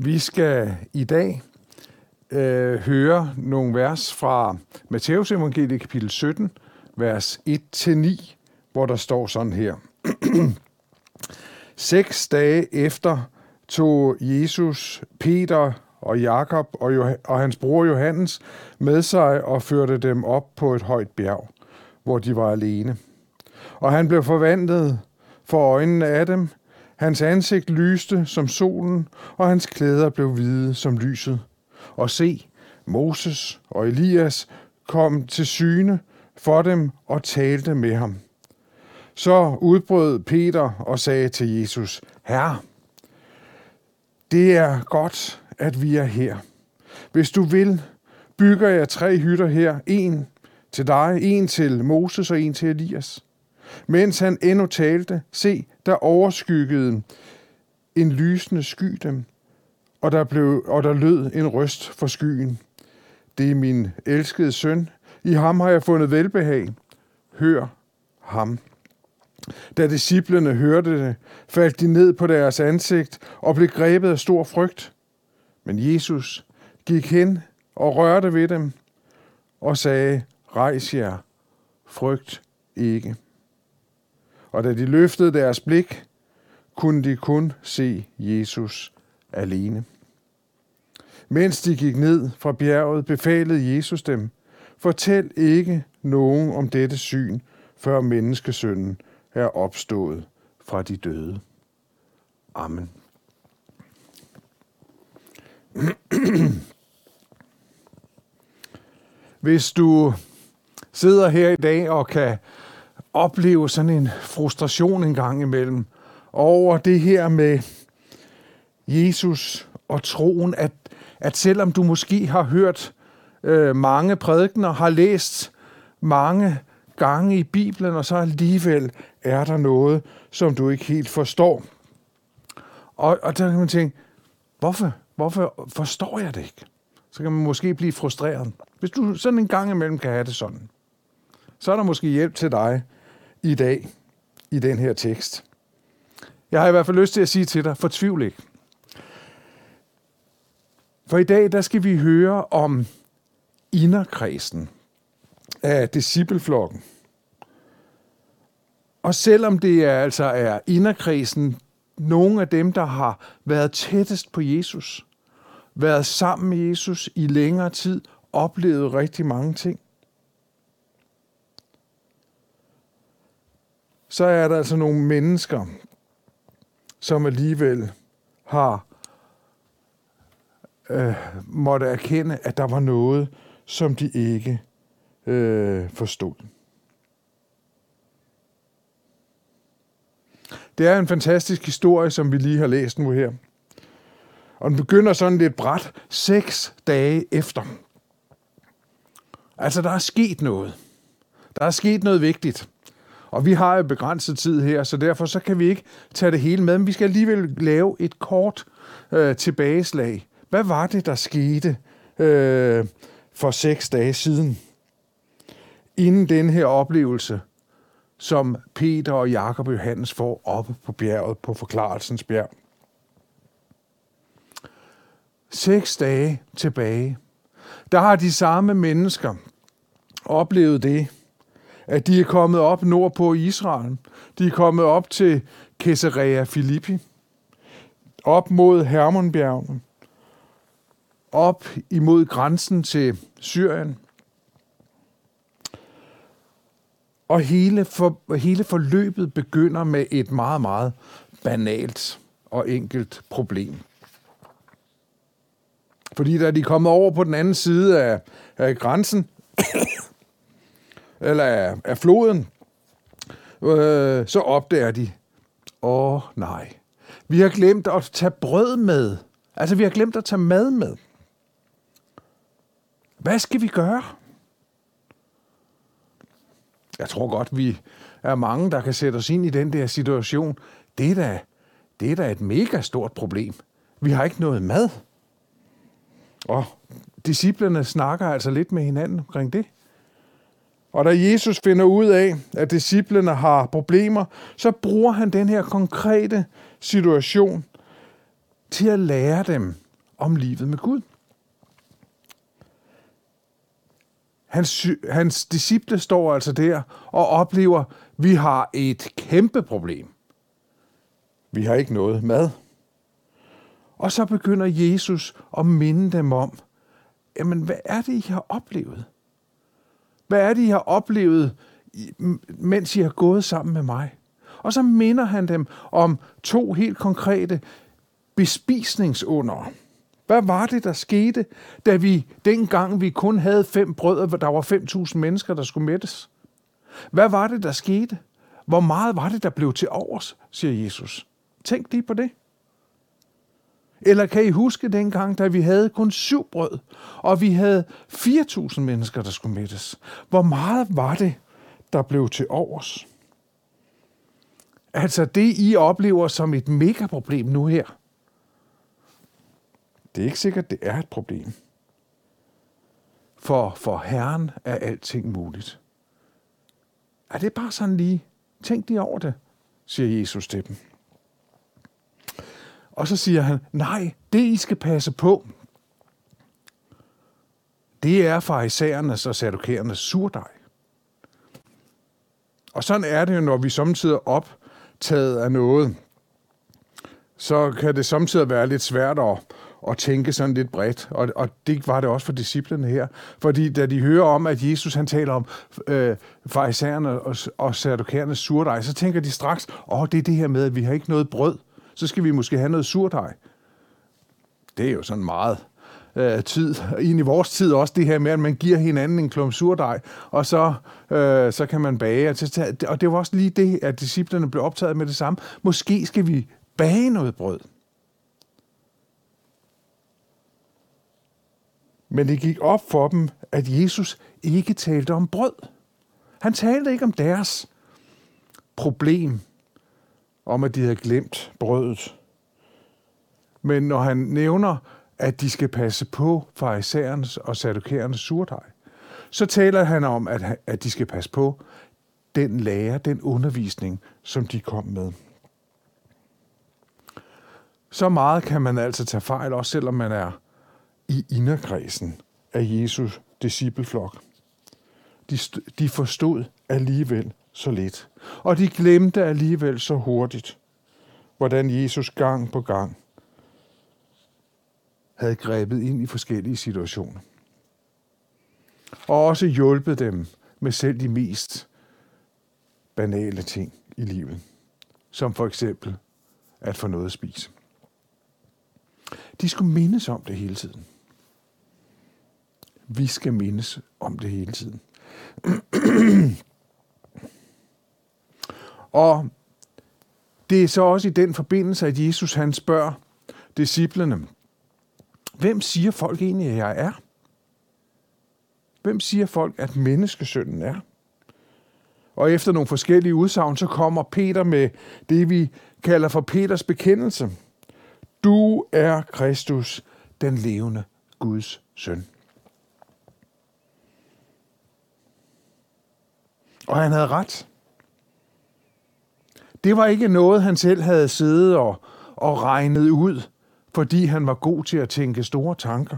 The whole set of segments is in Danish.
Vi skal i dag øh, høre nogle vers fra Matteus evangeliet kapitel 17, vers 1-9, hvor der står sådan her. Seks dage efter tog Jesus Peter og Jakob og, Joh- og hans bror Johannes med sig og førte dem op på et højt bjerg, hvor de var alene. Og han blev forvandlet for øjnene af dem. Hans ansigt lyste som solen, og hans klæder blev hvide som lyset. Og se, Moses og Elias kom til syne for dem og talte med ham. Så udbrød Peter og sagde til Jesus, Herre, det er godt, at vi er her. Hvis du vil, bygger jeg tre hytter her. En til dig, en til Moses og en til Elias. Mens han endnu talte, se, der overskyggede en lysende sky dem, og der, blev, og der lød en røst fra skyen. Det er min elskede søn. I ham har jeg fundet velbehag. Hør ham. Da disciplene hørte det, faldt de ned på deres ansigt og blev grebet af stor frygt. Men Jesus gik hen og rørte ved dem og sagde, rejs jer, frygt ikke. Og da de løftede deres blik, kunne de kun se Jesus alene. Mens de gik ned fra bjerget, befalede Jesus dem, fortæl ikke nogen om dette syn, før menneskesønnen er opstået fra de døde. Amen. Hvis du sidder her i dag og kan opleve sådan en frustration en gang imellem over det her med Jesus og troen, at, at selvom du måske har hørt øh, mange prædikener, har læst mange gange i Bibelen, og så alligevel er der noget, som du ikke helt forstår. Og, og der kan man tænke, hvorfor, hvorfor forstår jeg det ikke? Så kan man måske blive frustreret. Hvis du sådan en gang imellem kan have det sådan, så er der måske hjælp til dig i dag i den her tekst. Jeg har i hvert fald lyst til at sige til dig, fortvivl ikke. For i dag, der skal vi høre om inderkredsen af discipleflokken. Og selvom det er, altså er inderkredsen nogle af dem, der har været tættest på Jesus, været sammen med Jesus i længere tid, oplevet rigtig mange ting, så er der altså nogle mennesker, som alligevel har øh, måtte erkende, at der var noget, som de ikke øh, forstod. Det er en fantastisk historie, som vi lige har læst nu her. Og den begynder sådan lidt bræt seks dage efter. Altså, der er sket noget. Der er sket noget vigtigt. Og vi har jo begrænset tid her, så derfor så kan vi ikke tage det hele med, men vi skal alligevel lave et kort øh, tilbageslag. Hvad var det, der skete øh, for seks dage siden? Inden den her oplevelse, som Peter og Jakob Johannes får oppe på bjerget, på forklarelsens bjerg. Seks dage tilbage, der har de samme mennesker oplevet det, at de er kommet op nordpå i Israel. De er kommet op til Caesarea Philippi, op mod Hermonbjergene, op imod grænsen til Syrien. Og hele, for, hele forløbet begynder med et meget, meget banalt og enkelt problem. Fordi da de kommer over på den anden side af, af grænsen, eller af, af floden, øh, så opdager de, åh oh, nej, vi har glemt at tage brød med. Altså, vi har glemt at tage mad med. Hvad skal vi gøre? Jeg tror godt, vi er mange, der kan sætte os ind i den der situation. Det er da, det er da et mega stort problem. Vi har ikke noget mad. Og disciplerne snakker altså lidt med hinanden omkring det. Og da Jesus finder ud af, at disciplene har problemer, så bruger han den her konkrete situation til at lære dem om livet med Gud. Hans, hans disciple står altså der og oplever, at vi har et kæmpe problem. Vi har ikke noget mad. Og så begynder Jesus at minde dem om, jamen hvad er det, I har oplevet? Hvad er det, I har oplevet, mens I har gået sammen med mig? Og så minder han dem om to helt konkrete bespisningsunder. Hvad var det, der skete, da vi dengang vi kun havde fem brød, og der var 5.000 mennesker, der skulle mættes? Hvad var det, der skete? Hvor meget var det, der blev til overs, siger Jesus. Tænk lige på det. Eller kan I huske dengang, da vi havde kun syv brød, og vi havde 4.000 mennesker, der skulle mættes? Hvor meget var det, der blev til overs? Altså det, I oplever som et megaproblem nu her, det er ikke sikkert, det er et problem. For for Herren er alting muligt. Er det bare sådan lige? Tænk lige over det, siger Jesus til dem. Og så siger han, nej, det I skal passe på, det er farisæernes og sadukærernes surdej. Og sådan er det jo, når vi samtidig optaget af noget, så kan det samtidig være lidt svært at, at tænke sådan lidt bredt. Og, og det var det også for disciplene her. Fordi da de hører om, at Jesus han taler om øh, farisæerne og, og sadokærernes surdej, så tænker de straks, åh, det er det her med, at vi har ikke noget brød så skal vi måske have noget surdej. Det er jo sådan meget øh, tid, ind i vores tid også det her med, at man giver hinanden en klump surdej, og så, øh, så kan man bage. Og det var også lige det, at disciplerne blev optaget med det samme. Måske skal vi bage noget brød. Men det gik op for dem, at Jesus ikke talte om brød. Han talte ikke om deres problem om, at de havde glemt brødet. Men når han nævner, at de skal passe på farisæernes og sadukæernes surdej, så taler han om, at, at de skal passe på den lære, den undervisning, som de kom med. Så meget kan man altså tage fejl, også selvom man er i inderkredsen af Jesus discipleflok. De, de forstod alligevel så lidt. Og de glemte alligevel så hurtigt, hvordan Jesus gang på gang havde grebet ind i forskellige situationer. Og også hjulpet dem med selv de mest banale ting i livet, som for eksempel at få noget at spise. De skulle mindes om det hele tiden. Vi skal mindes om det hele tiden. Og det er så også i den forbindelse, at Jesus han spørger disciplene, hvem siger folk egentlig, at jeg er? Hvem siger folk, at menneskesønnen er? Og efter nogle forskellige udsagn, så kommer Peter med det, vi kalder for Peters bekendelse. Du er Kristus, den levende Guds søn. Og han havde ret. Det var ikke noget, han selv havde siddet og, og regnet ud, fordi han var god til at tænke store tanker.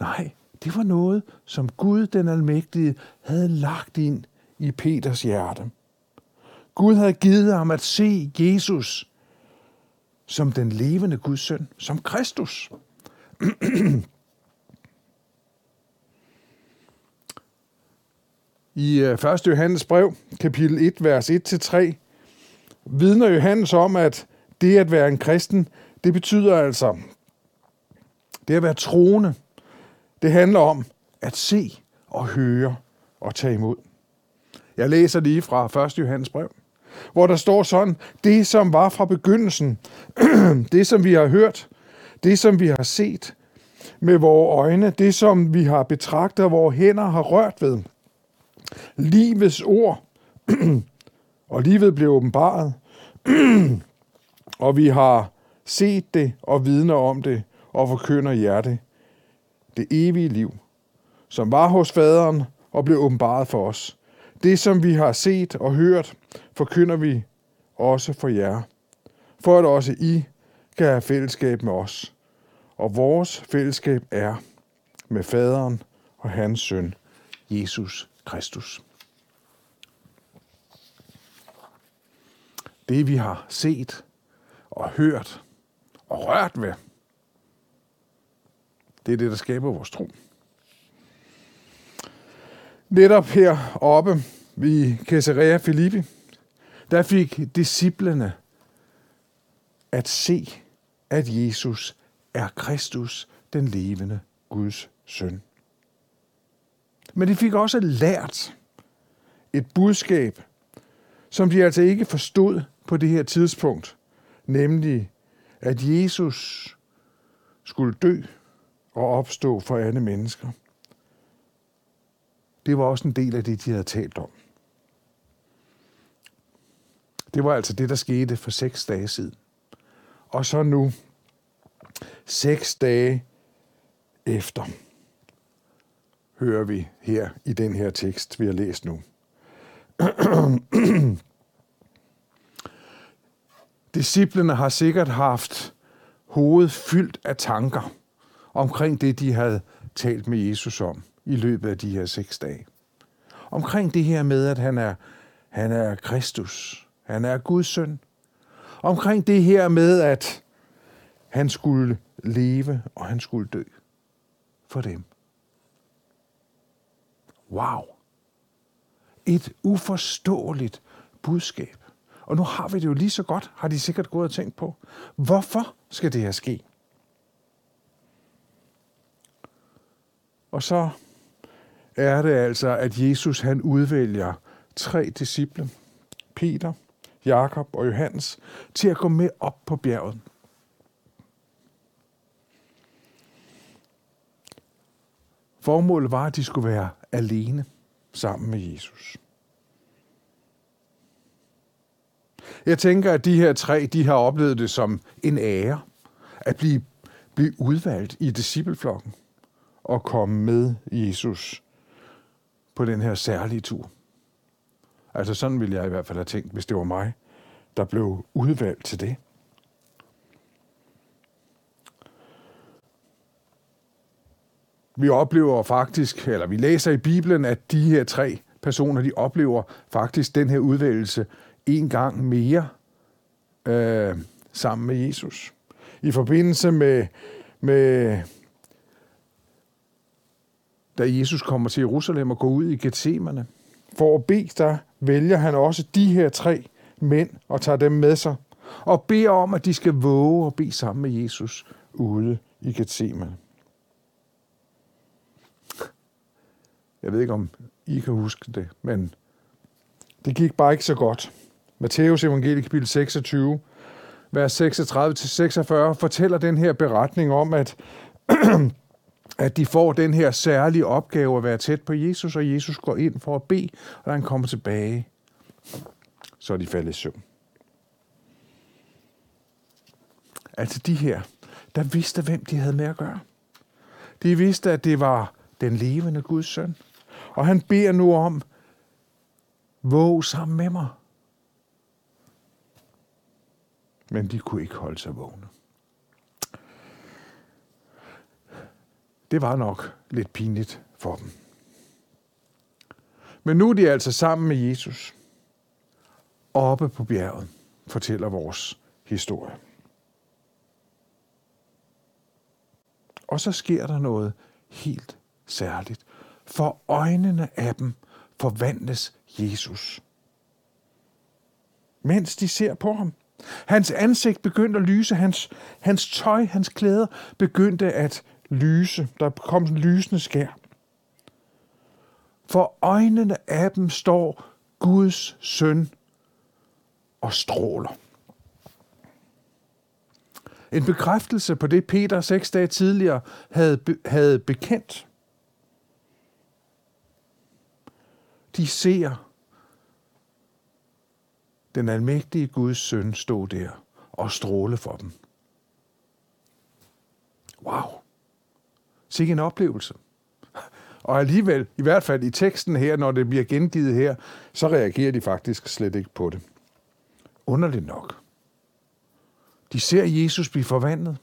Nej, det var noget, som Gud den Almægtige havde lagt ind i Peters hjerte. Gud havde givet ham at se Jesus som den levende Guds søn, som Kristus. I øh, 1. Johannes brev, kapitel 1, vers 1-3, vidner Johannes om, at det at være en kristen, det betyder altså, det at være troende, det handler om at se og høre og tage imod. Jeg læser lige fra 1. Johannes brev, hvor der står sådan, det som var fra begyndelsen, det som vi har hørt, det som vi har set med vores øjne, det som vi har betragtet, og vores hænder har rørt ved – livets ord, og livet blev åbenbaret, og vi har set det og vidner om det og forkynder hjerte. Det evige liv, som var hos faderen og blev åbenbaret for os. Det, som vi har set og hørt, forkynder vi også for jer, for at også I kan have fællesskab med os. Og vores fællesskab er med faderen og hans søn, Jesus Kristus. Det vi har set og hørt og rørt ved, det er det, der skaber vores tro. Netop heroppe i Caesarea Philippi, der fik disciplene at se, at Jesus er Kristus, den levende Guds søn. Men de fik også lært et budskab, som de altså ikke forstod på det her tidspunkt, nemlig at Jesus skulle dø og opstå for alle mennesker. Det var også en del af det, de havde talt om. Det var altså det, der skete for seks dage siden. Og så nu, seks dage efter, hører vi her i den her tekst, vi har læst nu. Disciplerne har sikkert haft hovedet fyldt af tanker omkring det, de havde talt med Jesus om i løbet af de her seks dage. Omkring det her med, at han er, han er Kristus, han er Guds søn. Omkring det her med, at han skulle leve og han skulle dø for dem. Wow. Et uforståeligt budskab. Og nu har vi det jo lige så godt, har de sikkert gået og tænkt på. Hvorfor skal det her ske? Og så er det altså, at Jesus han udvælger tre disciple, Peter, Jakob og Johannes, til at gå med op på bjerget. Formålet var, at de skulle være alene sammen med Jesus. Jeg tænker, at de her tre, de har oplevet det som en ære at blive, blive udvalgt i discipleflokken og komme med Jesus på den her særlige tur. Altså sådan ville jeg i hvert fald have tænkt, hvis det var mig, der blev udvalgt til det. Vi oplever faktisk, eller vi læser i Bibelen, at de her tre personer, de oplever faktisk den her udvælgelse en gang mere øh, sammen med Jesus. I forbindelse med, med da Jesus kommer til Jerusalem og går ud i Gethsemane. For at bede, der vælger han også de her tre mænd og tager dem med sig og beder om, at de skal våge og bede sammen med Jesus ude i Gethsemane. Jeg ved ikke, om I kan huske det, men det gik bare ikke så godt. Matteus evangelie kapitel 26, vers 36-46, fortæller den her beretning om, at, at de får den her særlige opgave at være tæt på Jesus, og Jesus går ind for at bede, og da han kommer tilbage, så er de faldet i søvn. Altså de her, der vidste, hvem de havde med at gøre. De vidste, at det var den levende Guds søn. Og han beder nu om, våg sammen med mig. Men de kunne ikke holde sig vågne. Det var nok lidt pinligt for dem. Men nu er de altså sammen med Jesus. Oppe på bjerget, fortæller vores historie. Og så sker der noget helt særligt. For øjnene af dem forvandles Jesus. Mens de ser på ham. Hans ansigt begyndte at lyse, hans, hans tøj, hans klæder begyndte at lyse. Der kom en lysende skær. For øjnene af dem står Guds søn og stråler. En bekræftelse på det, Peter seks dage tidligere havde, havde bekendt. De ser den almægtige Guds søn stå der og stråle for dem. Wow. Sikke en oplevelse. Og alligevel, i hvert fald i teksten her, når det bliver gengivet her, så reagerer de faktisk slet ikke på det. Underligt nok. De ser Jesus blive forvandlet.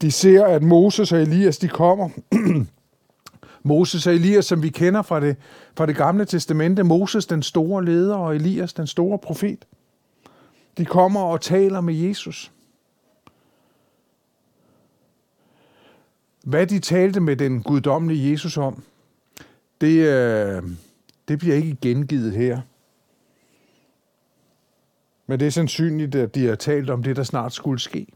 De ser, at Moses og Elias de kommer. Moses og Elias, som vi kender fra det, fra det gamle testamente. Moses, den store leder, og Elias, den store profet. De kommer og taler med Jesus. Hvad de talte med den guddommelige Jesus om, det, øh, det bliver ikke gengivet her. Men det er sandsynligt, at de har talt om det, der snart skulle ske.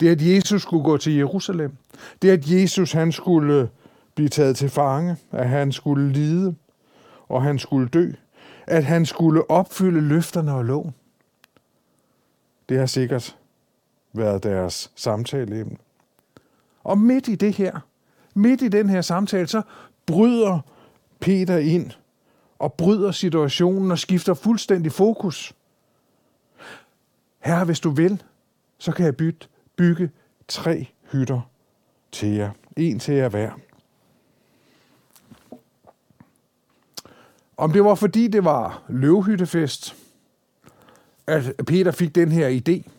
Det at Jesus skulle gå til Jerusalem. Det at Jesus han skulle blive taget til fange, at han skulle lide, og han skulle dø, at han skulle opfylde løfterne og loven. Det har sikkert været deres samtaleemne. Og midt i det her, midt i den her samtale, så bryder Peter ind og bryder situationen og skifter fuldstændig fokus. Herre, hvis du vil, så kan jeg bytte, bygge tre hytter til jer. En til jer hver. Om det var fordi det var løvhyttefest, at Peter fik den her idé,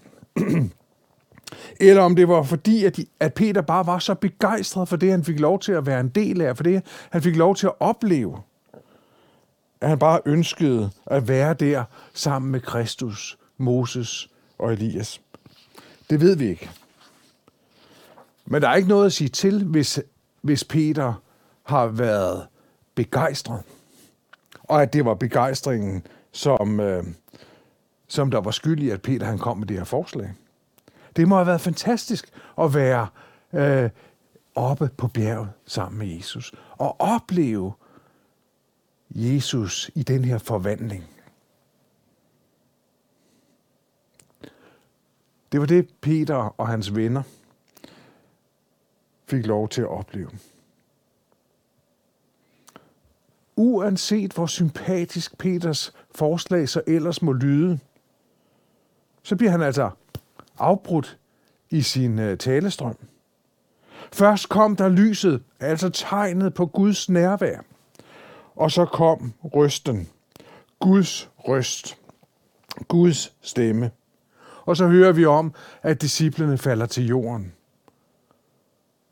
eller om det var fordi, at, de, at Peter bare var så begejstret for det, han fik lov til at være en del af, for det, han fik lov til at opleve, at han bare ønskede at være der sammen med Kristus, Moses og Elias. Det ved vi ikke. Men der er ikke noget at sige til, hvis, hvis Peter har været begejstret. Og at det var begejstringen, som, øh, som der var skyld i, at Peter han kom med det her forslag. Det må have været fantastisk at være øh, oppe på bjerget sammen med Jesus. Og opleve Jesus i den her forvandling. Det var det, Peter og hans venner fik lov til at opleve. Uanset hvor sympatisk Peters forslag så ellers må lyde, så bliver han altså afbrudt i sin øh, talestrøm. Først kom der lyset, altså tegnet på Guds nærvær. Og så kom røsten. Guds røst. Guds stemme. Og så hører vi om, at disciplene falder til jorden.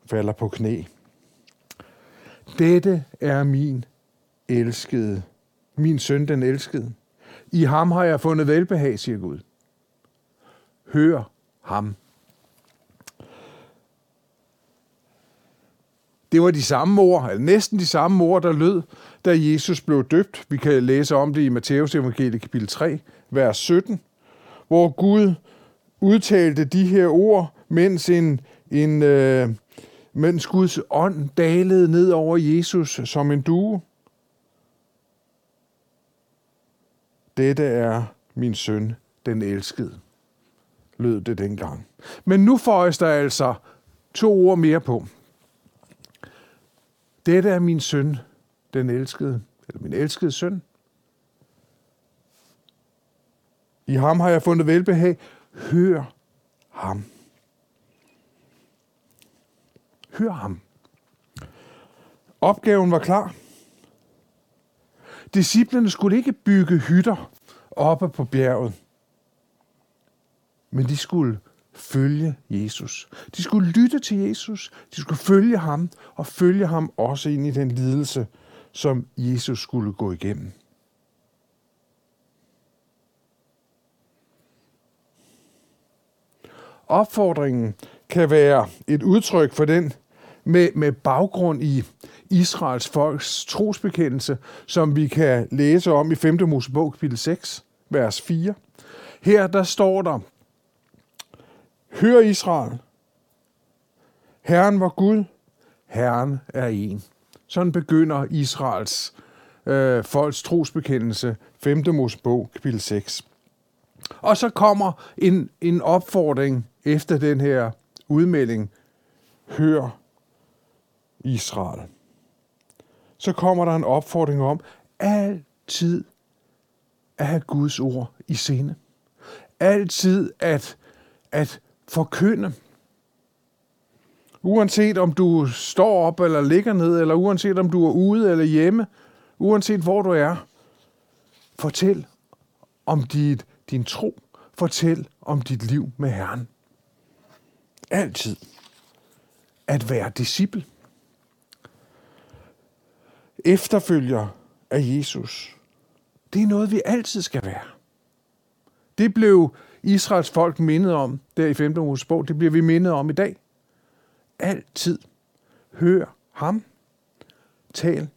Falder på knæ. Dette er min elskede, min søn den elskede. I ham har jeg fundet velbehag, siger Gud. Hør ham. Det var de samme ord, eller næsten de samme ord, der lød, da Jesus blev døbt. Vi kan læse om det i Matteus evangeliet kapitel 3, vers 17, hvor Gud udtalte de her ord, mens en, en øh, mens Guds ånd dalede ned over Jesus som en due. Dette er min søn, den elskede lød det dengang. Men nu føjes der altså to ord mere på. Dette er min søn, den elskede, eller min elskede søn. I ham har jeg fundet velbehag. Hør ham. Hør ham. Opgaven var klar. Disciplerne skulle ikke bygge hytter oppe på bjerget men de skulle følge Jesus. De skulle lytte til Jesus. De skulle følge ham, og følge ham også ind i den lidelse, som Jesus skulle gå igennem. Opfordringen kan være et udtryk for den med, med baggrund i Israels folks trosbekendelse, som vi kan læse om i 5. Mosebog kapitel 6, vers 4. Her der står der, Hør Israel. Herren var Gud. Herren er en. Sådan begynder Israels øh, folks trosbekendelse, 5. Mosebog, kapitel 6. Og så kommer en, en opfordring efter den her udmelding. Hør Israel. Så kommer der en opfordring om altid at have Guds ord i sinde. Altid at, at forkynde. Uanset om du står op eller ligger ned, eller uanset om du er ude eller hjemme, uanset hvor du er, fortæl om dit, din tro. Fortæl om dit liv med Herren. Altid. at være disciple. Efterfølger af Jesus. Det er noget, vi altid skal være. Det blev Israels folk mindet om der i 15. Mosebog. Det bliver vi mindet om i dag. Altid hør ham. Tal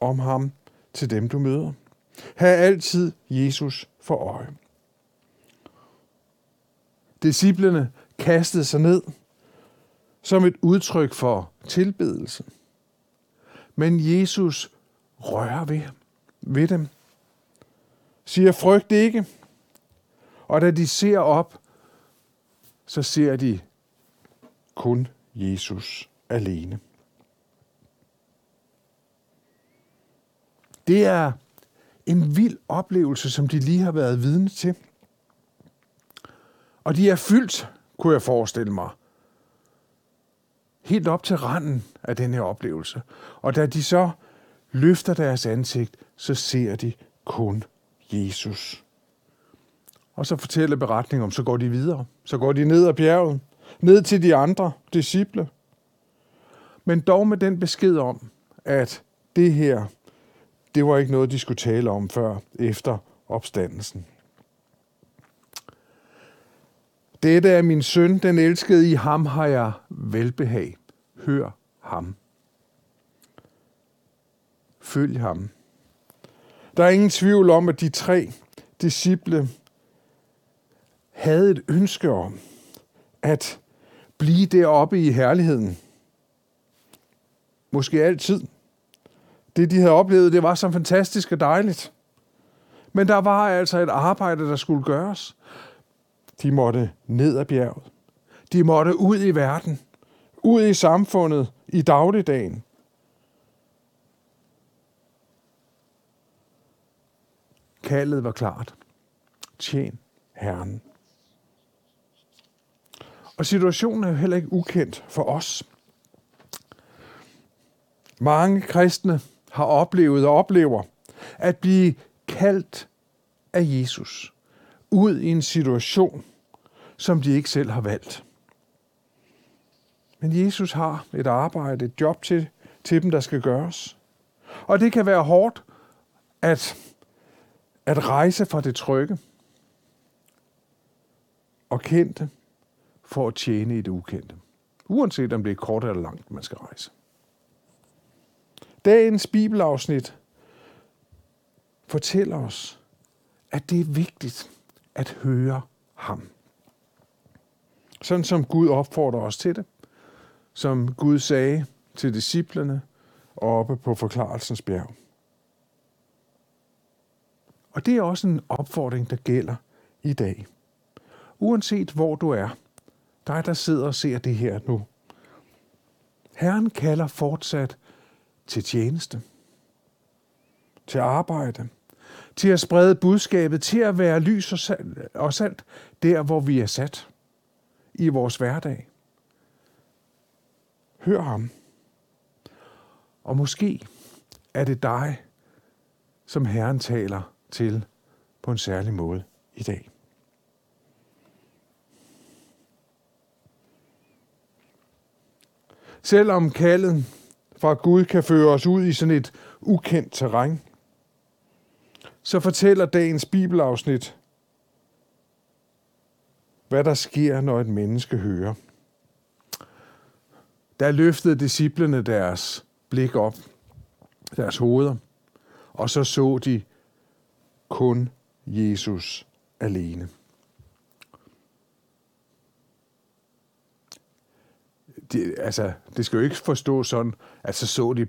om ham til dem, du møder. Ha' altid Jesus for øje. Disciplerne kastede sig ned som et udtryk for tilbedelse. Men Jesus rører ved, ved dem, siger frygt ikke, og da de ser op, så ser de kun Jesus alene. Det er en vild oplevelse, som de lige har været vidne til. Og de er fyldt, kunne jeg forestille mig, helt op til randen af den her oplevelse. Og da de så løfter deres ansigt, så ser de kun Jesus. Og så fortæller beretningen om, så går de videre. Så går de ned ad bjerget, ned til de andre disciple. Men dog med den besked om, at det her, det var ikke noget, de skulle tale om før efter opstandelsen. Dette er min søn, den elskede i ham har jeg velbehag. Hør ham. Følg ham. Der er ingen tvivl om, at de tre disciple havde et ønske om at blive deroppe i herligheden. Måske altid. Det, de havde oplevet, det var så fantastisk og dejligt. Men der var altså et arbejde, der skulle gøres. De måtte ned ad bjerget. De måtte ud i verden. Ud i samfundet i dagligdagen. Kaldet var klart. Tjen Herren. Og situationen er jo heller ikke ukendt for os. Mange kristne har oplevet og oplever at blive kaldt af Jesus ud i en situation, som de ikke selv har valgt. Men Jesus har et arbejde, et job til, til dem, der skal gøres. Og det kan være hårdt at, at rejse fra det trygge og kendte for at tjene i det ukendte. Uanset om det er kort eller langt, man skal rejse. Dagens bibelafsnit fortæller os, at det er vigtigt at høre ham. Sådan som Gud opfordrer os til det. Som Gud sagde til disciplene oppe på forklarelsens bjerg. Og det er også en opfordring, der gælder i dag. Uanset hvor du er, dig der sidder og ser det her nu. Herren kalder fortsat til tjeneste, til arbejde, til at sprede budskabet, til at være lys og salt, og salt der, hvor vi er sat i vores hverdag. Hør ham. Og måske er det dig, som Herren taler til på en særlig måde i dag. Selvom kaldet fra Gud kan føre os ud i sådan et ukendt terræn, så fortæller dagens bibelafsnit, hvad der sker, når et menneske hører. Der løftede disciplene deres blik op, deres hoveder, og så så de kun Jesus alene. Det, altså, det skal jo ikke forstås sådan, at så så de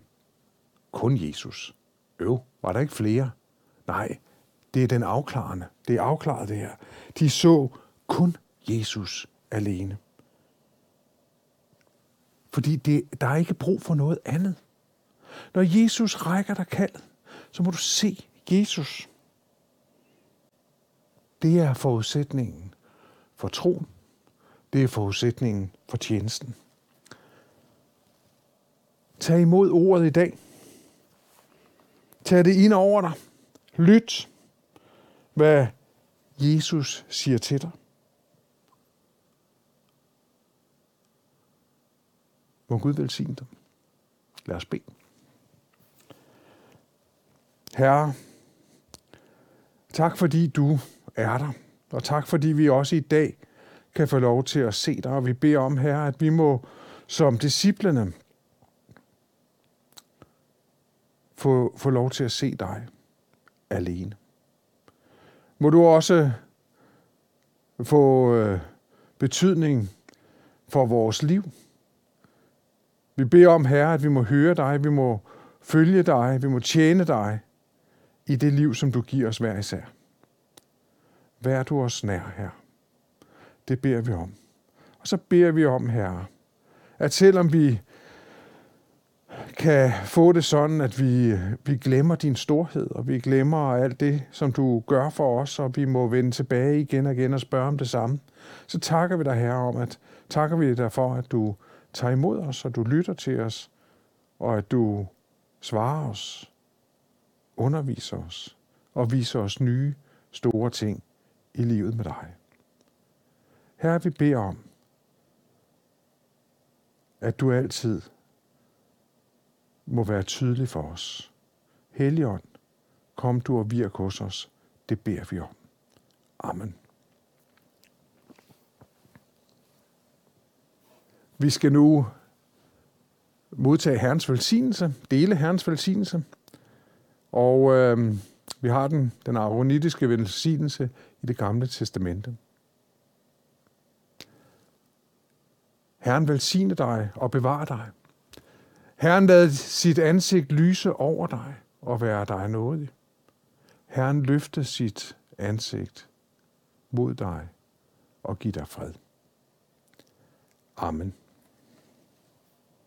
kun Jesus. Øv, var der ikke flere? Nej, det er den afklarende. Det er afklaret det her. De så kun Jesus alene. Fordi det, der er ikke brug for noget andet. Når Jesus rækker dig kald, så må du se Jesus. Det er forudsætningen for troen. Det er forudsætningen for tjenesten. Tag imod ordet i dag. Tag det ind over dig. Lyt, hvad Jesus siger til dig. Må Gud velsigne dig. Lad os bede. Herre, tak fordi du er der, og tak fordi vi også i dag kan få lov til at se dig, og vi beder om, Herre, at vi må som disciplene få, få lov til at se dig alene. Må du også få øh, betydning for vores liv. Vi beder om, Herre, at vi må høre dig, vi må følge dig, vi må tjene dig i det liv, som du giver os hver især. Vær du os nær, Herre. Det beder vi om. Og så beder vi om, Herre, at selvom vi kan få det sådan, at vi, vi glemmer din storhed, og vi glemmer alt det, som du gør for os, og vi må vende tilbage igen og igen og spørge om det samme, så takker vi dig, Herre, om, at takker vi dig for, at du tager imod os, og du lytter til os, og at du svarer os, underviser os og viser os nye store ting i livet med dig. Her vi beder om, at du altid må være tydelig for os. Helligånd, kom du og virk hos os. Det beder vi om. Amen. Vi skal nu modtage Herrens velsignelse, dele Herrens velsignelse. Og øh, vi har den, den aronitiske velsignelse i det gamle testamente. Herren velsigne dig og bevare dig. Herren lad sit ansigt lyse over dig og være dig nådig. Herren løfte sit ansigt mod dig og give dig fred. Amen.